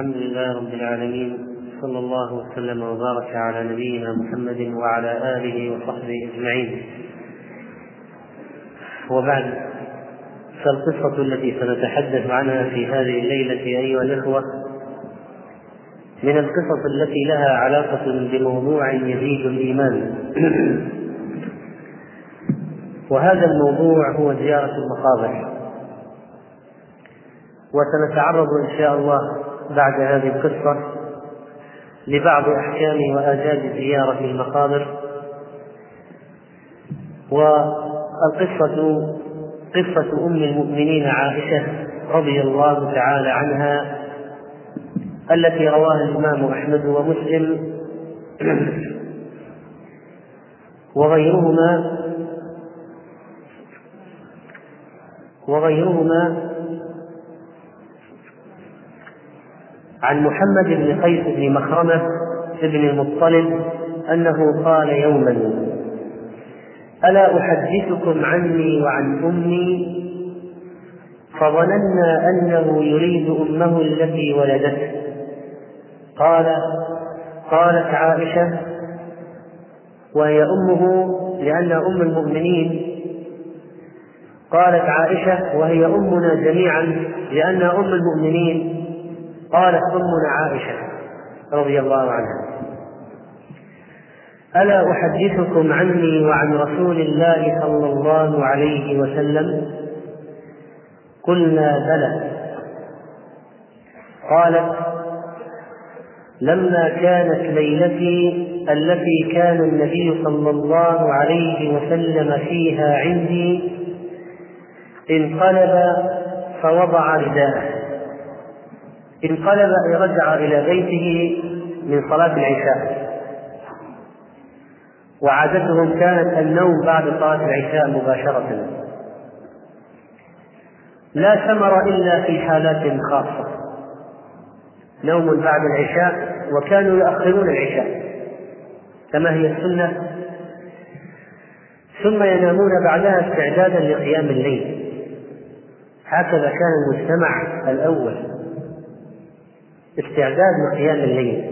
الحمد لله رب العالمين صلى الله وسلم وبارك على نبينا محمد وعلى آله وصحبه أجمعين. وبعد فالقصة التي سنتحدث عنها في هذه الليلة أيها الإخوة من القصص التي لها علاقة بموضوع يزيد الإيمان. وهذا الموضوع هو زيارة المقابر. وسنتعرض إن شاء الله بعد هذه القصة لبعض احكام واداب زياره المقابر. والقصة قصة أم المؤمنين عائشة رضي الله تعالى عنها التي رواها الإمام أحمد ومسلم وغيرهما وغيرهما عن محمد بن قيس بن مخرمة بن المطلب أنه قال يوما ألا أحدثكم عني وعن أمي؟ فظننا أنه يريد أمه التي ولدته. قال قالت عائشة وهي أمه لأن أم المؤمنين. قالت عائشة وهي أمنا جميعا لأن أم المؤمنين. قالت أمنا عائشة رضي الله عنها ألا أحدثكم عني وعن رسول الله صلى الله عليه وسلم؟ قلنا بلى. قالت لما كانت ليلتي التي كان النبي صلى الله عليه وسلم فيها عندي انقلب فوضع رداءه. انقلب رجع إلى بيته من صلاة العشاء. وعادتهم كانت النوم بعد صلاة العشاء مباشرة. لا ثمر إلا في حالات خاصة. نوم بعد العشاء وكانوا يؤخرون العشاء. كما هي السنة. ثم ينامون بعدها استعدادا لقيام الليل. هكذا كان المجتمع الأول. استعداد لقيام الليل.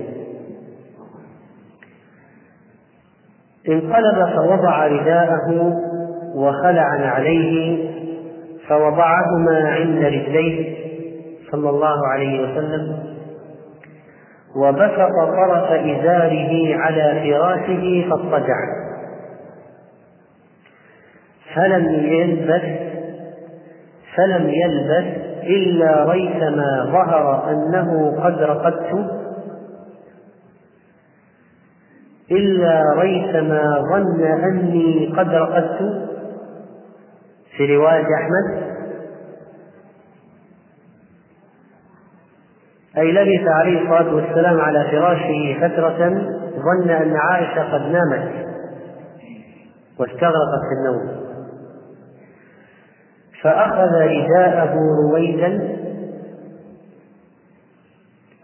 انقلب فوضع رداءه وخلع عليه فوضعهما عند رجليه صلى الله عليه وسلم وبسط طرف إزاره على فراشه فاضطجع. فلم يلبث فلم يلبث إلا ريثما ظهر أنه قد رقدت. إلا ريثما ظن أني قد رقدت. في رواية أحمد. أي لبث عليه الصلاة والسلام على فراشه فترة ظن أن عائشة قد نامت واستغرقت في النوم. فأخذ رداءه رويدا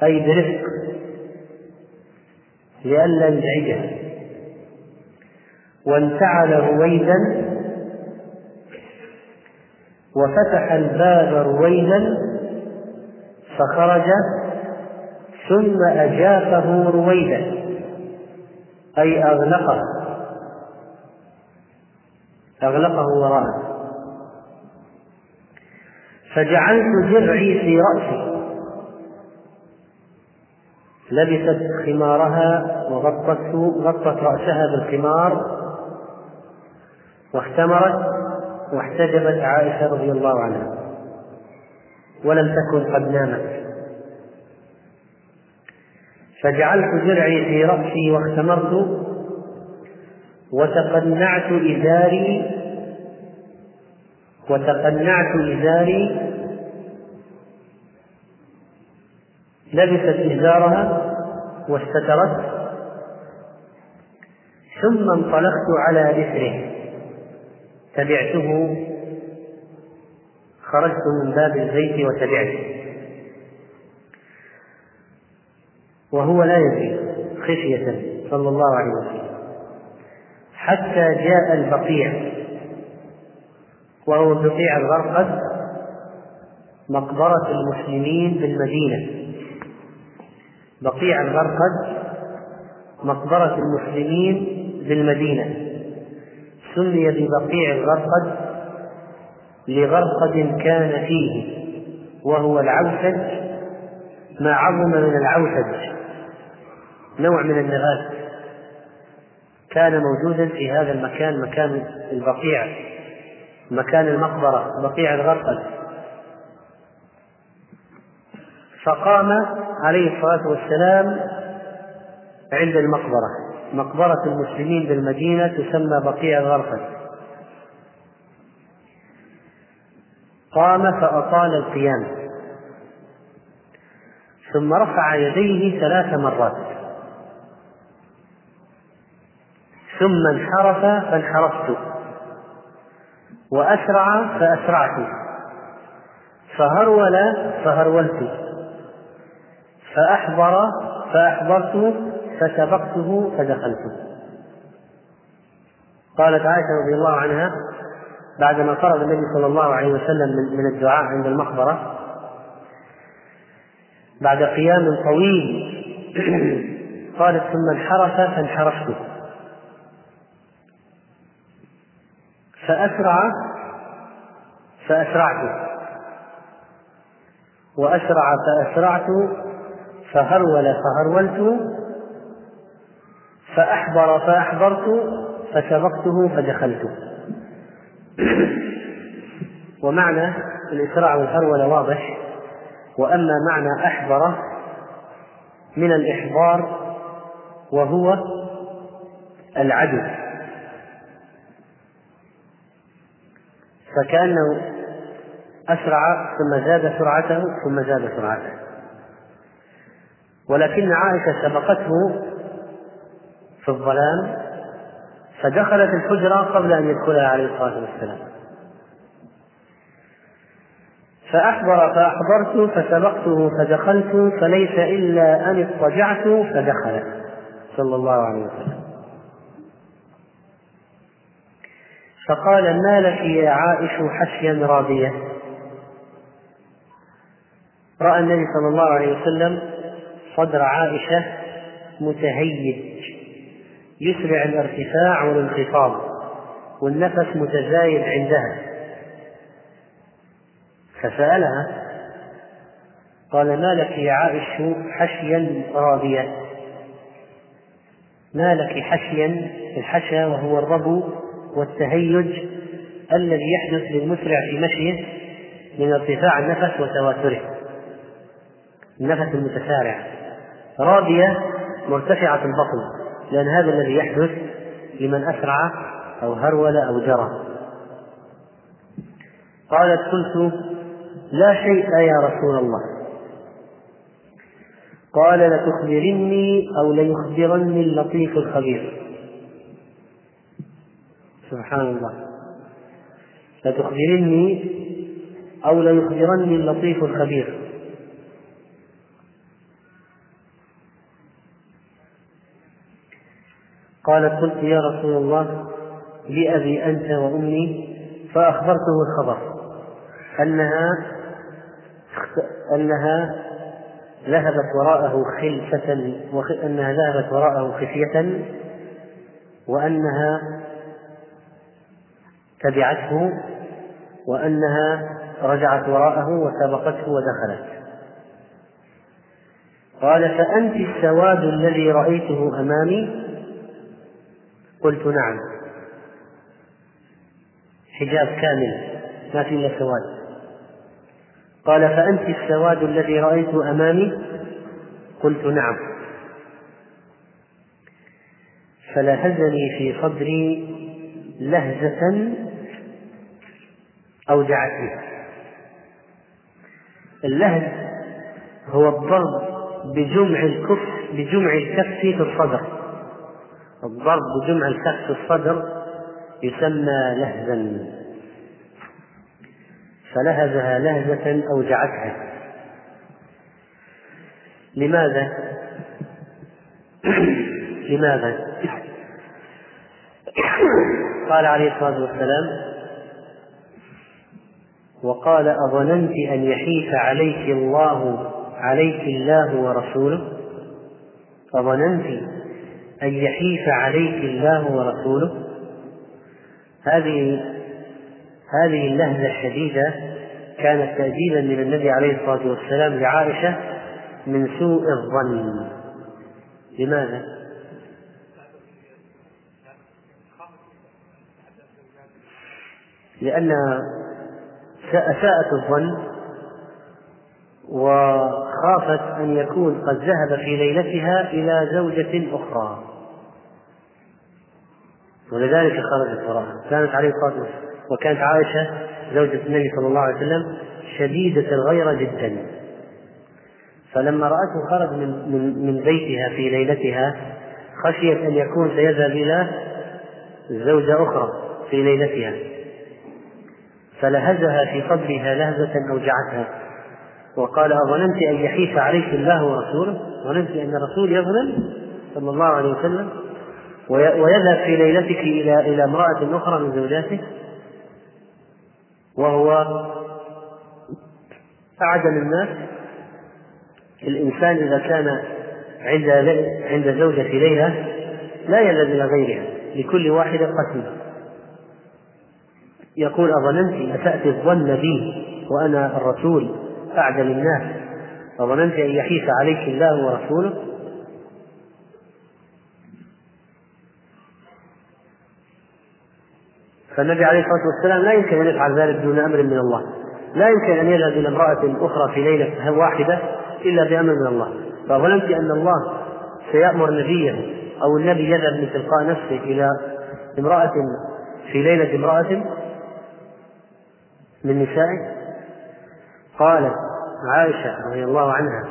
أي برفق لئلا يزعجه. وانتعل رويدا وفتح الباب رويدا فخرج ثم أجافه رويدا أي أغلقه. أغلقه وراءه. فجعلت درعي في رأسي. لبست خمارها وغطت غطت رأسها بالخمار واختمرت واحتجبت عائشة رضي الله عنها. ولم تكن قد نامت. فجعلت درعي في رأسي واختمرت وتقنعت إزاري وتقنعت إزاري لبست إزارها واستترت ثم انطلقت على إثره تبعته. خرجت من باب البيت وتبعته. وهو لا يدري. خشية. صلى الله عليه وسلم. حتى جاء البقيع. وهو بقيع الغرقد. مقبرة المسلمين بالمدينة بقيع الغرقد مقبرة المسلمين بالمدينة. سمي ببقيع الغرقد لغرقد كان فيه وهو العوسج ما عظم من العوسج نوع من النبات كان موجودا في هذا المكان مكان البقيع مكان المقبرة بقيع الغرقد. فقام عليه الصلاة والسلام عند المقبرة. مقبرة المسلمين بالمدينة تسمى بقيع الغرقد قام فأطال القيام. ثم رفع يديه ثلاث مرات. ثم انحرف فانحرفت. وأسرع فأسرعت. فهرول فهرولت. فأحضر فأحضرته فسبقته فدخلته. قالت عائشة رضي الله عنها بعدما فرغ النبي صلى الله عليه وسلم من الدعاء عند المقبرة بعد قيام طويل قالت ثم انحرف فانحرفت. فأسرع فأسرعت. وأسرع فأسرعت فهرول فهرولت فأحضر فأحضرت فسبقته فدخلت. ومعنى الإسراع والهرول واضح. وأما معنى أحضر من الإحضار وهو العدو. فكأنه أسرع ثم زاد سرعته ثم زاد سرعته. ولكن عائشة سبقته في الظلام فدخلت الحجرة قبل أن يدخلها عليه الصلاة والسلام. فأحضر فأحضرت فسبقته فدخلت فليس إلا أن اضطجعت فدخل صلى الله عليه وسلم. فقال ما لك يا عائش حشيا رابية رأى النبي صلى الله عليه وسلم صدر عائشة متهيج. يسرع الارتفاع والانخفاض والنفس متزايد عندها. فسألها قال ما لك يا عائش حشيا راضية؟ ما لك حشيا الحشا وهو الربو والتهيج الذي يحدث للمسرع في مشيه من ارتفاع النفس وتواتره. النفس المتسارع راضية مرتفعة البطن لأن هذا الذي يحدث لمن أسرع أو هرول أو جرى. قالت قلت لا شيء يا رسول الله. قال لتخبرني أو ليخبرني اللطيف الخبير. سبحان الله. لتخبرني أو ليخبرني اللطيف الخبير. قالت قلت يا رسول الله بأبي أنت وأمي فأخبرته الخبر أنها أنها ذهبت وراءه خلفة أنها ذهبت وراءه خفية وأنها تبعته وأنها رجعت وراءه وسبقته ودخلت. قال فأنت السواد الذي رأيته أمامي قلت نعم. حجاب كامل ما في إلا سواد. قال فأنت السواد الذي رأيت أمامي؟ قلت نعم. فلهزني في صدري لهزة أوجعتني اللهز هو الضرب بجمع الكف بجمع الكف في الصدر. الضرب بجمع الكف في الصدر يسمى لهزا فلهزها لهزة أوجعتها لماذا؟ لماذا؟ قال عليه الصلاة والسلام وقال أظننت أن يحيف عليك الله عليك الله ورسوله أظننت أن يحيف عليك الله ورسوله. هذه هذه اللهجة الشديدة كانت تأديبا من النبي عليه الصلاة والسلام لعائشة من سوء الظن. لماذا؟ لأنها أساءت الظن. وخافت أن يكون قد ذهب في ليلتها إلى زوجة أخرى. ولذلك خرجت وراءها كانت عليه الصلاة والسلام وكانت عائشة زوجة النبي صلى الله عليه وسلم شديدة الغيرة جدا. فلما رأته خرج من من من بيتها في ليلتها خشيت أن يكون سيذهب إلى زوجة أخرى في ليلتها. فلهزها في صدرها لهزة أوجعتها وقال أظننت أن يحيف عليك الله ورسوله؟ ظننت أن الرسول يظلم صلى الله عليه وسلم؟ ويذهب في ليلتك إلى إلى امرأة أخرى من زوجاته وهو أعدم الناس. الإنسان إذا كان عند عند زوجة ليلة لا يلد إلى غيرها لكل واحدة قسم يقول أظننت أسأت الظن بي وأنا الرسول؟ أعدم الناس أظننت أن يحيف عليك الله ورسوله؟ فالنبي عليه الصلاة والسلام لا يمكن أن يفعل ذلك دون أمر من الله. لا يمكن أن يذهب إلى امرأة أخرى في ليلة واحدة إلا بأمر من الله. فظننت أن الله سيأمر نبيه أو النبي يذهب من تلقاء نفسه إلى امرأة في ليلة امرأة من نسائه؟ قالت عائشة رضي الله عنها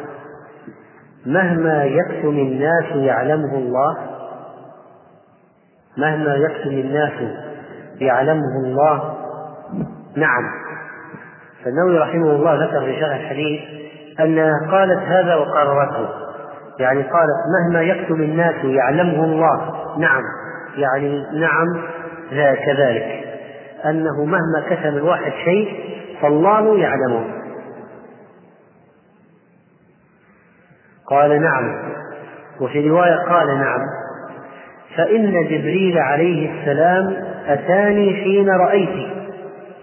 مهما يكتم الناس يعلمه الله مهما يكتم الناس يعلمه الله نعم. فالنووي رحمه الله ذكر في شرح الحديث أنها قالت هذا وقررته يعني قالت مهما يكتم الناس يعلمه الله نعم يعني نعم كذلك أنه مهما كتم الواحد شيء فالله يعلمه. قال نعم. وفي رواية قال نعم. فإن جبريل عليه السلام أتاني حين رأيت.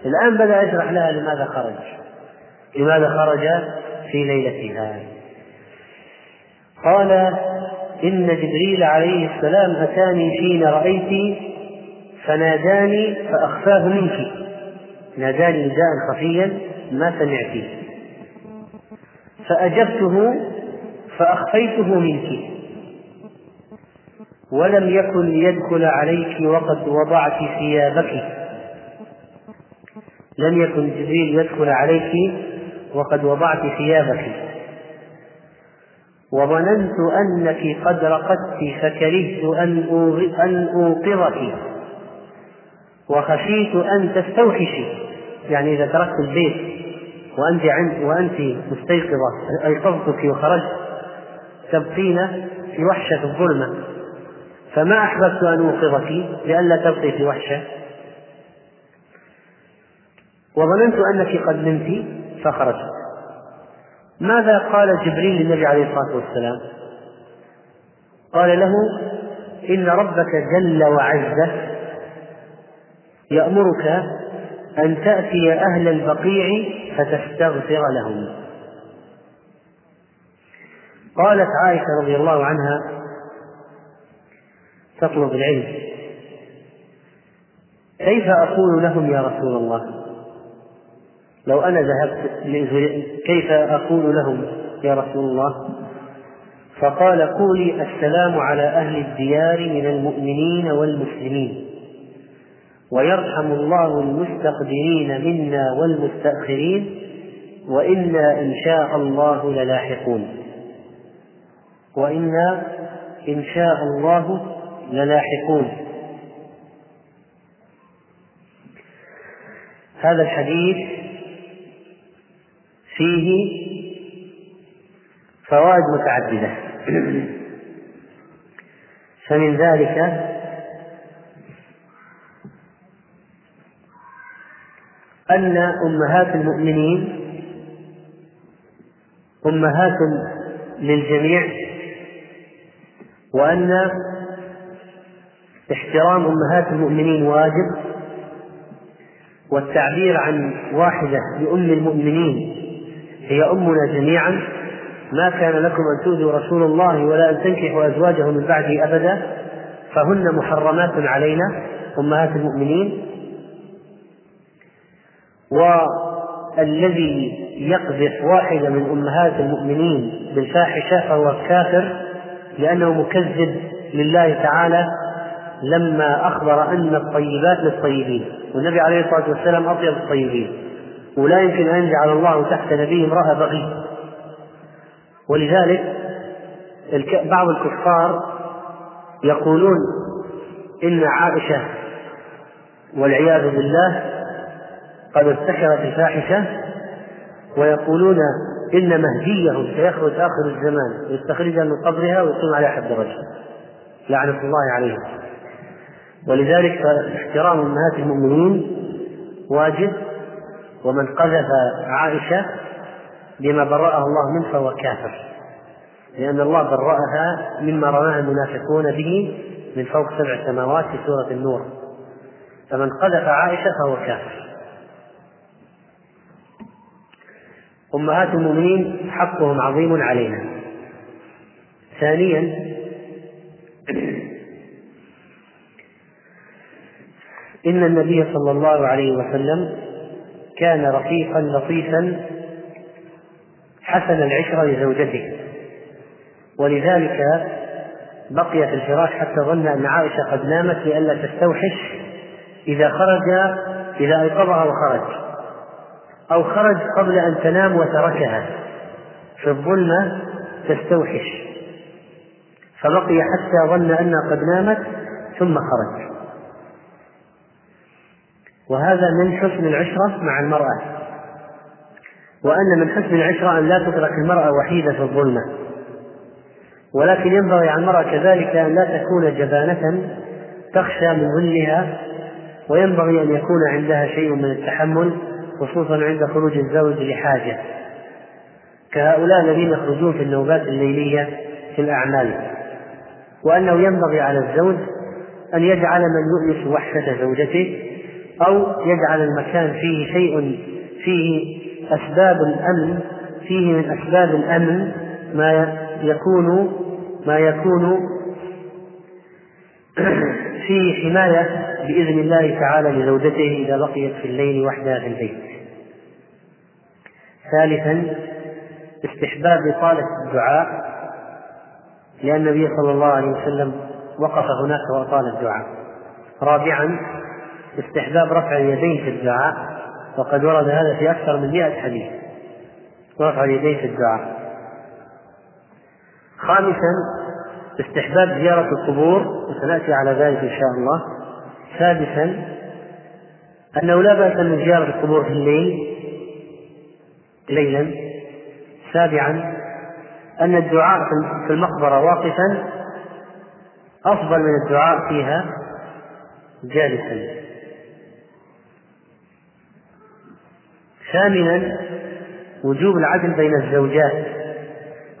الآن بدأ يشرح لها لماذا خرج. لماذا خرج في ليلتها. قال إن جبريل عليه السلام أتاني حين رأيت فناداني فأخفاه منك. ناداني نداء خفيا ما سمعتيه فأجبته فأخفيته منك. ولم يكن ليدخل عليك وقد وضعت ثيابك. لم يكن جبريل يدخل عليك وقد وضعت ثيابك. وظننت أنك قد رقدت فكرهت أن أن أوقظك. وخشيت أن تستوحشي يعني إذا تركت البيت وأنت عند وأنت مستيقظة أيقظتك وخرجت. تبقين في وحشة الظلمة. فما أحببت أن أوقظك؟ لئلا تبقي في وحشة. وظننت أنك قد نمت فخرجت. ماذا قال جبريل للنبي عليه الصلاة والسلام؟ قال له إن ربك جل وعز يأمرك أن تأتي أهل البقيع فتستغفر لهم. قالت عائشة رضي الله عنها تطلب العلم. كيف أقول لهم يا رسول الله؟ لو أنا ذهبت كيف أقول لهم يا رسول الله؟ فقال قولي السلام على أهل الديار من المؤمنين والمسلمين. ويرحم الله المستقدمين منا والمستأخرين وإنا إن شاء الله للاحقون. وإنا إن شاء الله للاحقون. هذا الحديث فيه فوائد متعددة. فمن ذلك أن أمهات المؤمنين أمهات للجميع وأن احترام أمهات المؤمنين واجب والتعبير عن واحدة بأم المؤمنين هي أمنا جميعا ما كان لكم أن تؤذوا رسول الله ولا أن تنكحوا أزواجه من بعده أبدا فهن محرمات علينا أمهات المؤمنين. والذي يقذف واحدة من أمهات المؤمنين بالفاحشة فهو كافر لأنه مكذب لله تعالى لما أخبر أن الطيبات للطيبين. والنبي عليه الصلاة والسلام أطيب الطيبين. ولا يمكن أن يجعل الله تحت نبي امرأة بغي ولذلك بعض الكفار يقولون إن عائشة والعياذ بالله قد ارتكبت الفاحشة ويقولون إن مهديهم سيخرج آخر الزمان ويستخرجها من قبرها ويكون عليها حد رجل لعنة الله عليهم. ولذلك احترام أمهات المؤمنين واجب ومن قذف عائشة بما برأه الله منه فهو كافر. لأن الله برأها مما رماها المنافقون به من فوق سبع سماوات في سورة النور. فمن قذف عائشة فهو كافر. أمهات المؤمنين حقهم عظيم علينا. ثانيا إن النبي صلى الله عليه وسلم كان رفيقا لطيفا حسن العشرة لزوجته. ولذلك بقي في الفراش حتى ظن أن عائشة قد نامت لئلا تستوحش إذا خرج إذا أيقظها وخرج. أو خرج قبل أن تنام وتركها في الظلمة تستوحش. فبقي حتى ظن أنها قد نامت ثم خرج. وهذا من حسن العشرة مع المرأة. وأن من حسن العشرة أن لا تترك المرأة وحيدة في الظلمة. ولكن ينبغي على المرأة كذلك أن لا تكون جبانة تخشى من ظلها وينبغي أن يكون عندها شيء من التحمل خصوصا عند خروج الزوج لحاجة. كهؤلاء الذين يخرجون في النوبات الليلية في الأعمال. وأنه ينبغي على الزوج أن يجعل من يؤنس وحشة زوجته أو يجعل المكان فيه شيء فيه أسباب الأمن فيه من أسباب الأمن ما يكون ما يكون فيه حماية بإذن الله تعالى لزوجته إذا بقيت في الليل وحدها في البيت. ثالثا استحباب إطالة الدعاء لأن النبي صلى الله عليه وسلم وقف هناك وأطال الدعاء. رابعا استحباب رفع اليدين في الدعاء وقد ورد هذا في أكثر من مئة حديث رفع اليدين في الدعاء خامسا استحباب زيارة القبور وسنأتي على ذلك إن شاء الله. سادسا أنه لا بأس من زيارة القبور في الليل ليلا. سابعا أن الدعاء في المقبرة واقفا. أفضل من الدعاء فيها جالسا. ثامنا وجوب العدل بين الزوجات.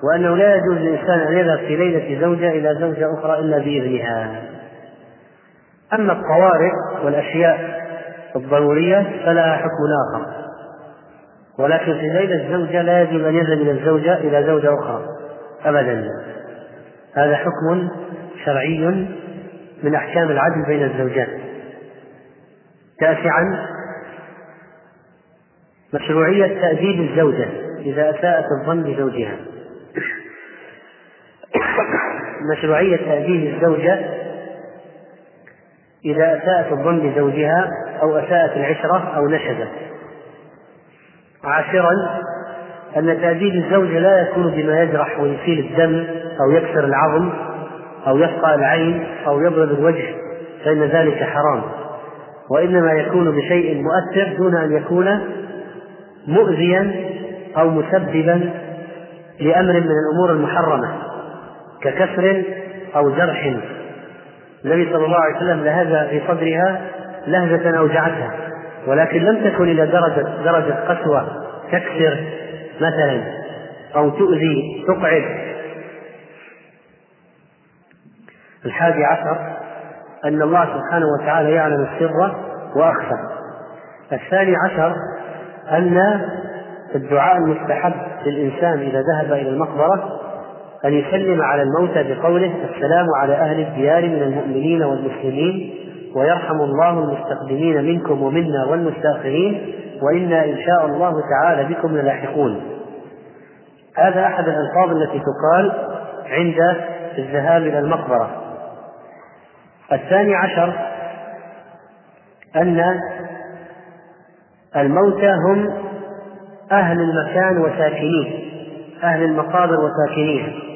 وأنه لا يجوز للإنسان أن يذهب في ليلة زوجة إلى زوجة أخرى إلا بإذنها. أما الطوارئ والأشياء الضرورية فلها حكم آخر. ولكن في ليلة الزوجة لا يجوز أن يذهب من الزوجة إلى زوجة أخرى. أبدا. هذا حكم شرعي من أحكام العدل بين الزوجات. تاسعا مشروعية تأديب الزوجة إذا أساءت الظن بزوجها. مشروعية تأديب الزوجة إذا أساءت الظن بزوجها أو أساءت العشرة أو نشزت عاشرا أن تأديب الزوجة لا يكون بما يجرح ويسيل الدم أو يكسر العظم أو يفقع العين أو يضرب الوجه فإن ذلك حرام. وإنما يكون بشيء مؤثر دون أن يكون مؤذيا أو مسببا لأمر من الأمور المحرمة. ككسر أو جرح. النبي صلى الله عليه وسلم لهذا في صدرها لهجة أوجعتها ولكن لم تكن إلى درجة درجة قسوة. تكسر مثلا أو تؤذي تقعد. الحادي عشر أن الله سبحانه وتعالى يعلم السر وأخفى. الثاني عشر أن الدعاء المستحب للإنسان إذا ذهب إلى المقبرة أن يسلم على الموتى بقوله السلام على أهل الديار من المؤمنين والمسلمين ويرحم الله المستقدمين منكم ومنا والمستأخرين وإنا إن شاء الله تعالى بكم للاحقون. هذا أحد الألفاظ التي تقال عند الذهاب إلى المقبرة. الثاني عشر أن الموتى هم أهل المكان وساكنيه أهل المقابر وساكنيها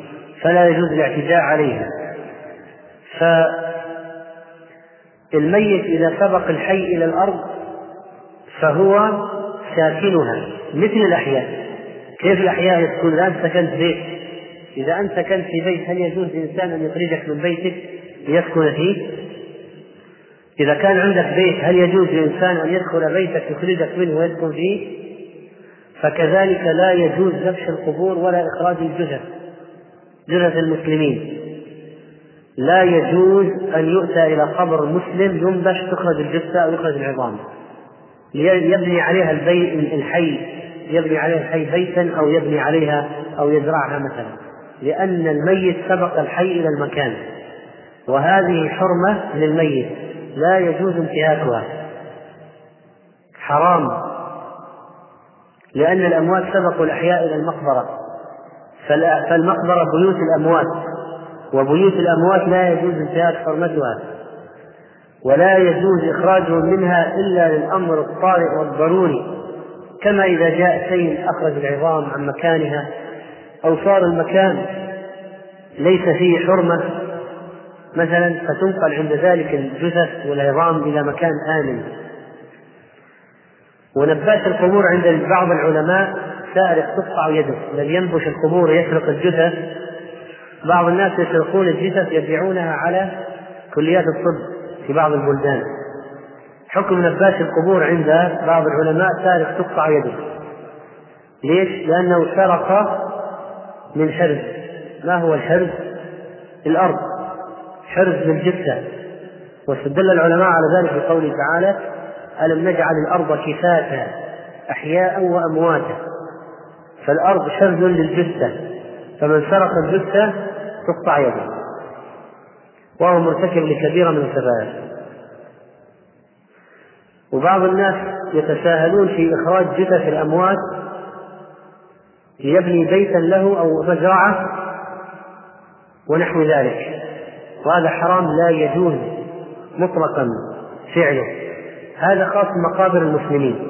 فلا يجوز الاعتداء عليها. فالميت إذا سبق الحي إلى الأرض فهو ساكنها. مثل الأحياء. كيف الأحياء يسكن؟ إذا أنت سكنت بيت. إذا أنت سكنت في بيت هل يجوز لإنسان أن يخرجك من بيتك ليسكن فيه؟ إذا كان عندك بيت هل يجوز لإنسان أن يدخل بيتك يخرجك منه ويسكن فيه؟ فكذلك لا يجوز ذبح القبور ولا إخراج الجثث. جثث المسلمين. لا يجوز أن يؤتى إلى قبر مسلم ينبش تخرج الجثة أو يخرج العظام. يبني عليها البيت الحي يبني عليها الحي بيتا أو يبني عليها أو يزرعها مثلا. لأن الميت سبق الحي إلى المكان. وهذه حرمة للميت لا يجوز انتهاكها. حرام. لأن الأموات سبقوا الأحياء إلى المقبرة. فالمقبرة بيوت الأموات وبيوت الأموات لا يجوز انتهاك حرمتها ولا يجوز إخراجهم منها إلا للأمر الطارئ والضروري كما إذا جاء شيء أخرج العظام عن مكانها أو صار المكان ليس فيه حرمة مثلا فتنقل عند ذلك الجثث والعظام إلى مكان آمن. ونباش القبور عند بعض العلماء سارق تقطع يده. الذي ينبش القبور يسرق الجثث بعض الناس يسرقون الجثث يبيعونها على كليات الطب في بعض البلدان. حكم نباش القبور عند بعض العلماء سارق تقطع يده. ليش؟ لأنه سرق من حرز. ما هو الحرز؟ الأرض. حرز للجثة واستدل العلماء على ذلك بقوله تعالى ألم نجعل الأرض كفاتا أحياء وأمواتا. فالأرض حرز للجثة فمن سرق الجثة تقطع يده. وهو مرتكب لكبيرة من الكبائر. وبعض الناس يتساهلون في إخراج جثث الأموات ليبني بيتا له أو مزرعة ونحو ذلك. وهذا حرام لا يجوز مطلقا فعله. هذا خاص بمقابر المسلمين.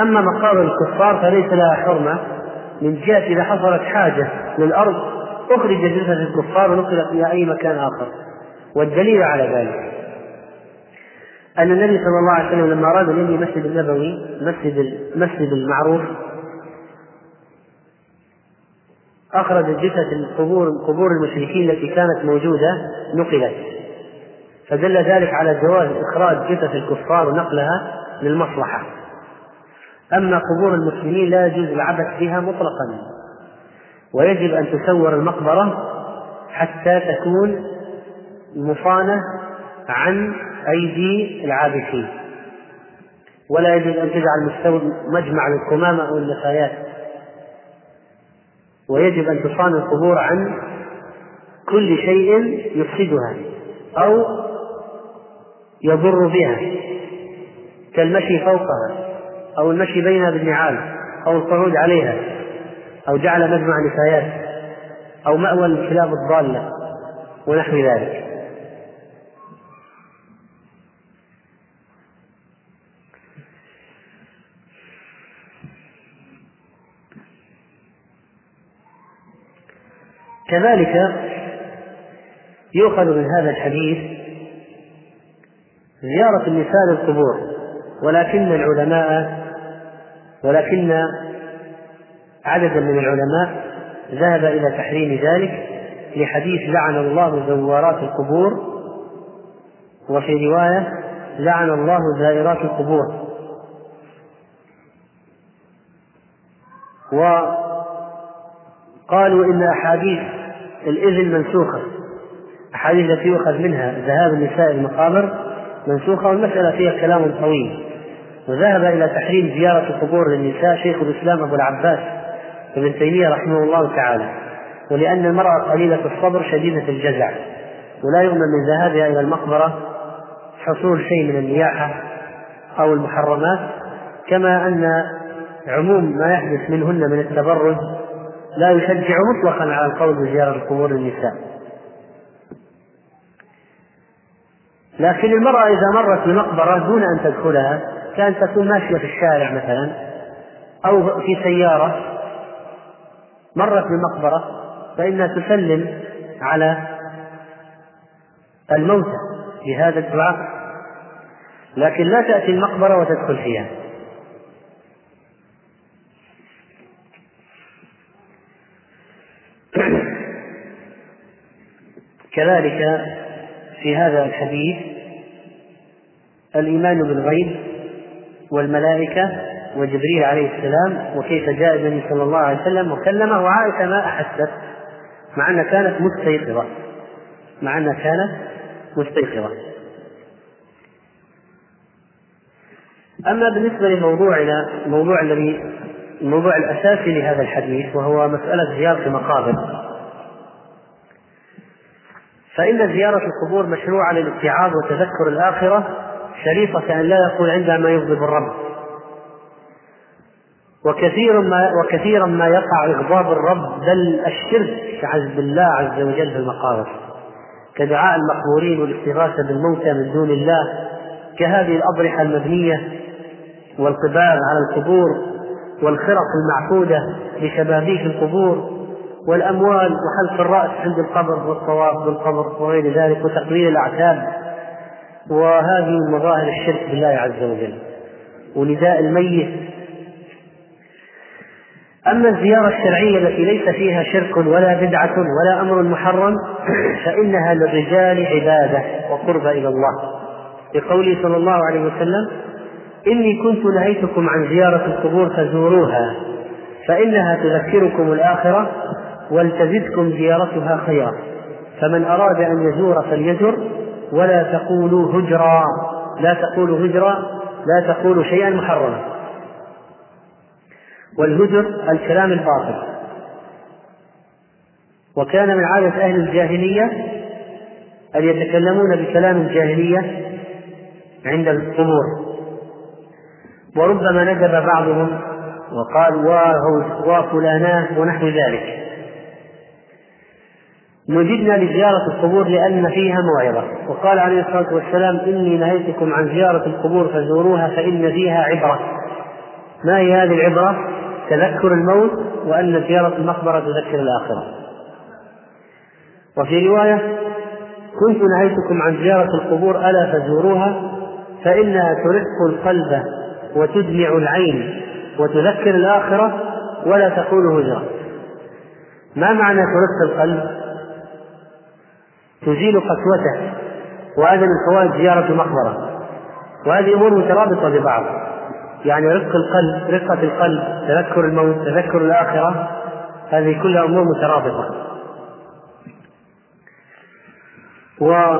أما مقابر الكفار فليس لها حرمة. من جهة إذا حصلت حاجة للأرض أخرج جثث الكفار ونقلت إلى أي مكان آخر. والدليل على ذلك أن النبي صلى الله عليه وسلم لما أراد أن يبني المسجد النبوي مسجد المسجد المعروف أخرج جثث القبور قبور المشركين التي كانت موجودة نقلت. فدل ذلك على جواز إخراج جثث الكفار ونقلها للمصلحة. أما قبور المسلمين لا يجوز العبث بها مطلقا. ويجب أن تسور المقبرة حتى تكون مصانة عن أيدي العابثين. ولا يجوز أن تجعل مجمع للقمامة أو النفايات ويجب أن تصان القبور عن كل شيء يفسدها أو يضر بها كالمشي فوقها. أو المشي بينها بالنعال أو القعود عليها أو جعل مجمع نفايات أو مأوى للكلاب الضالة ونحو ذلك. كذلك يؤخذ من هذا الحديث زيارة النساء للقبور ولكن العلماء ولكن عددا من العلماء ذهب إلى تحريم ذلك لحديث لعن الله زوارات القبور وفي رواية لعن الله زائرات القبور. وقالوا إن أحاديث الإذن منسوخة. الأحاديث التي يؤخذ منها ذهاب النساء المقابر منسوخة والمسألة فيها كلام طويل. وذهب إلى تحريم زيارة القبور للنساء شيخ الإسلام أبو العباس ابن تيمية رحمه الله تعالى ولأن المرأة قليلة الصبر شديدة الجزع ولا يؤمن من ذهابها إلى المقبرة حصول شيء من النياحة أو المحرمات كما أن عموم ما يحدث منهن من التبرج لا يشجع مطلقا على القول بزيارة قبور النساء. لكن المرأة إذا مرت بمقبرة دون أن تدخلها كأن تكون ماشية في الشارع مثلا أو في سيارة مرت بمقبرة فإنها تسلم على الموتى بهذا الدعاء. لكن لا تأتي المقبرة وتدخل فيها كذلك في هذا الحديث الإيمان بالغيب والملائكة وجبريل عليه السلام وكيف جاء النبي صلى الله عليه وسلم وكلمه وعائشة ما أحست مع أنها كانت مستيقظة. مع أنها كانت مستيقظة. أما بالنسبة لموضوعنا الموضوع الذي الموضوع الأساسي لهذا الحديث وهو مسألة زيارة المقابر فإن زيارة القبور مشروعة للاتعاظ وتذكر الآخرة شريطة أن لا يقول عندها ما يغضب الرب. وكثير ما وكثيرا ما يقع إغضاب الرب بل الشرك عز بالله عز وجل في المقابر. كدعاء المقبورين والاستغاثة بالموتى من دون الله كهذه الأضرحة المبنية والقباب على القبور والخرق المعقودة لشبابيك القبور والأموال وحلق الرأس عند القبر والطواف بالقبر وغير ذلك وتقليل الأعتاب. وهذه مظاهر الشرك بالله عز وجل ونداء الميت. أما الزيارة الشرعية التي ليس فيها شرك ولا بدعة ولا أمر محرم فإنها للرجال عبادة وقرب إلى الله. لقوله صلى الله عليه وسلم إني كنت نهيتكم عن زيارة القبور فزوروها فإنها تذكركم الآخرة ولتزدكم زيارتها خيرا. فمن أراد أن يزور فليزر ولا تقولوا هجرا لا تقولوا هجرا لا تقولوا شيئا محرما. والهجر الكلام الباطل. وكان من عادة أهل الجاهلية أن يتكلمون بكلام الجاهلية عند القبور. وربما ندب بعضهم وقال وفلاناه ونحو ذلك. نجدنا لزيارة القبور لأن فيها موعظة. وقال عليه الصلاة والسلام إني نهيتكم عن زيارة القبور فزوروها فإن فيها عبرة. ما هي هذه العبرة؟ تذكر الموت وأن زيارة المقبرة تذكر الآخرة. وفي رواية كنت نهيتكم عن زيارة القبور ألا فزوروها؟ فإنها ترق القلب وتدمع العين وتذكر الآخرة ولا تقول هجرة ما معنى ترق القلب؟ تزيل قسوته وهذا من زيارة المقبرة وهذه أمور مترابطة ببعض. يعني رق القلب رقة القلب تذكر الموت تذكر الآخرة هذه كلها أمور مترابطة. و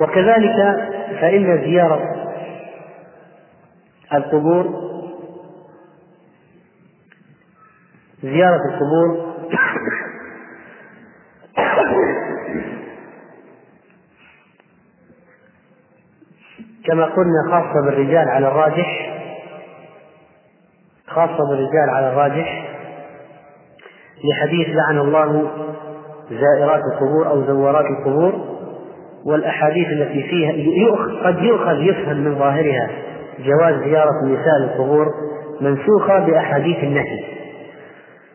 وكذلك فإن زيارة القبور زيارة القبور. كما قلنا خاصة بالرجال على الراجح. خاصة بالرجال على الراجح. لحديث لعن الله زائرات القبور أو زوارات القبور. والأحاديث التي فيها قد يؤخذ يفهم من ظاهرها جواز زيارة النساء للقبور منسوخة بأحاديث النهي.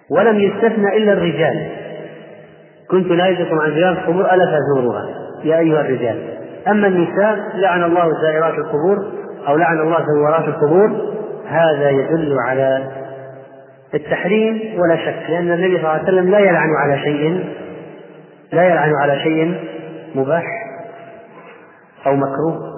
ولم يستثنى إلا الرجال. كنت نهيتكم عن زيارة القبور ألا تزوروها يا أيها الرجال. أما النساء لعن الله زائرات القبور أو لعن الله زوارات القبور هذا يدل على التحريم ولا شك لأن النبي صلى الله عليه وسلم لا يلعن على شيء لا يلعن على شيء مباح أو مكروه.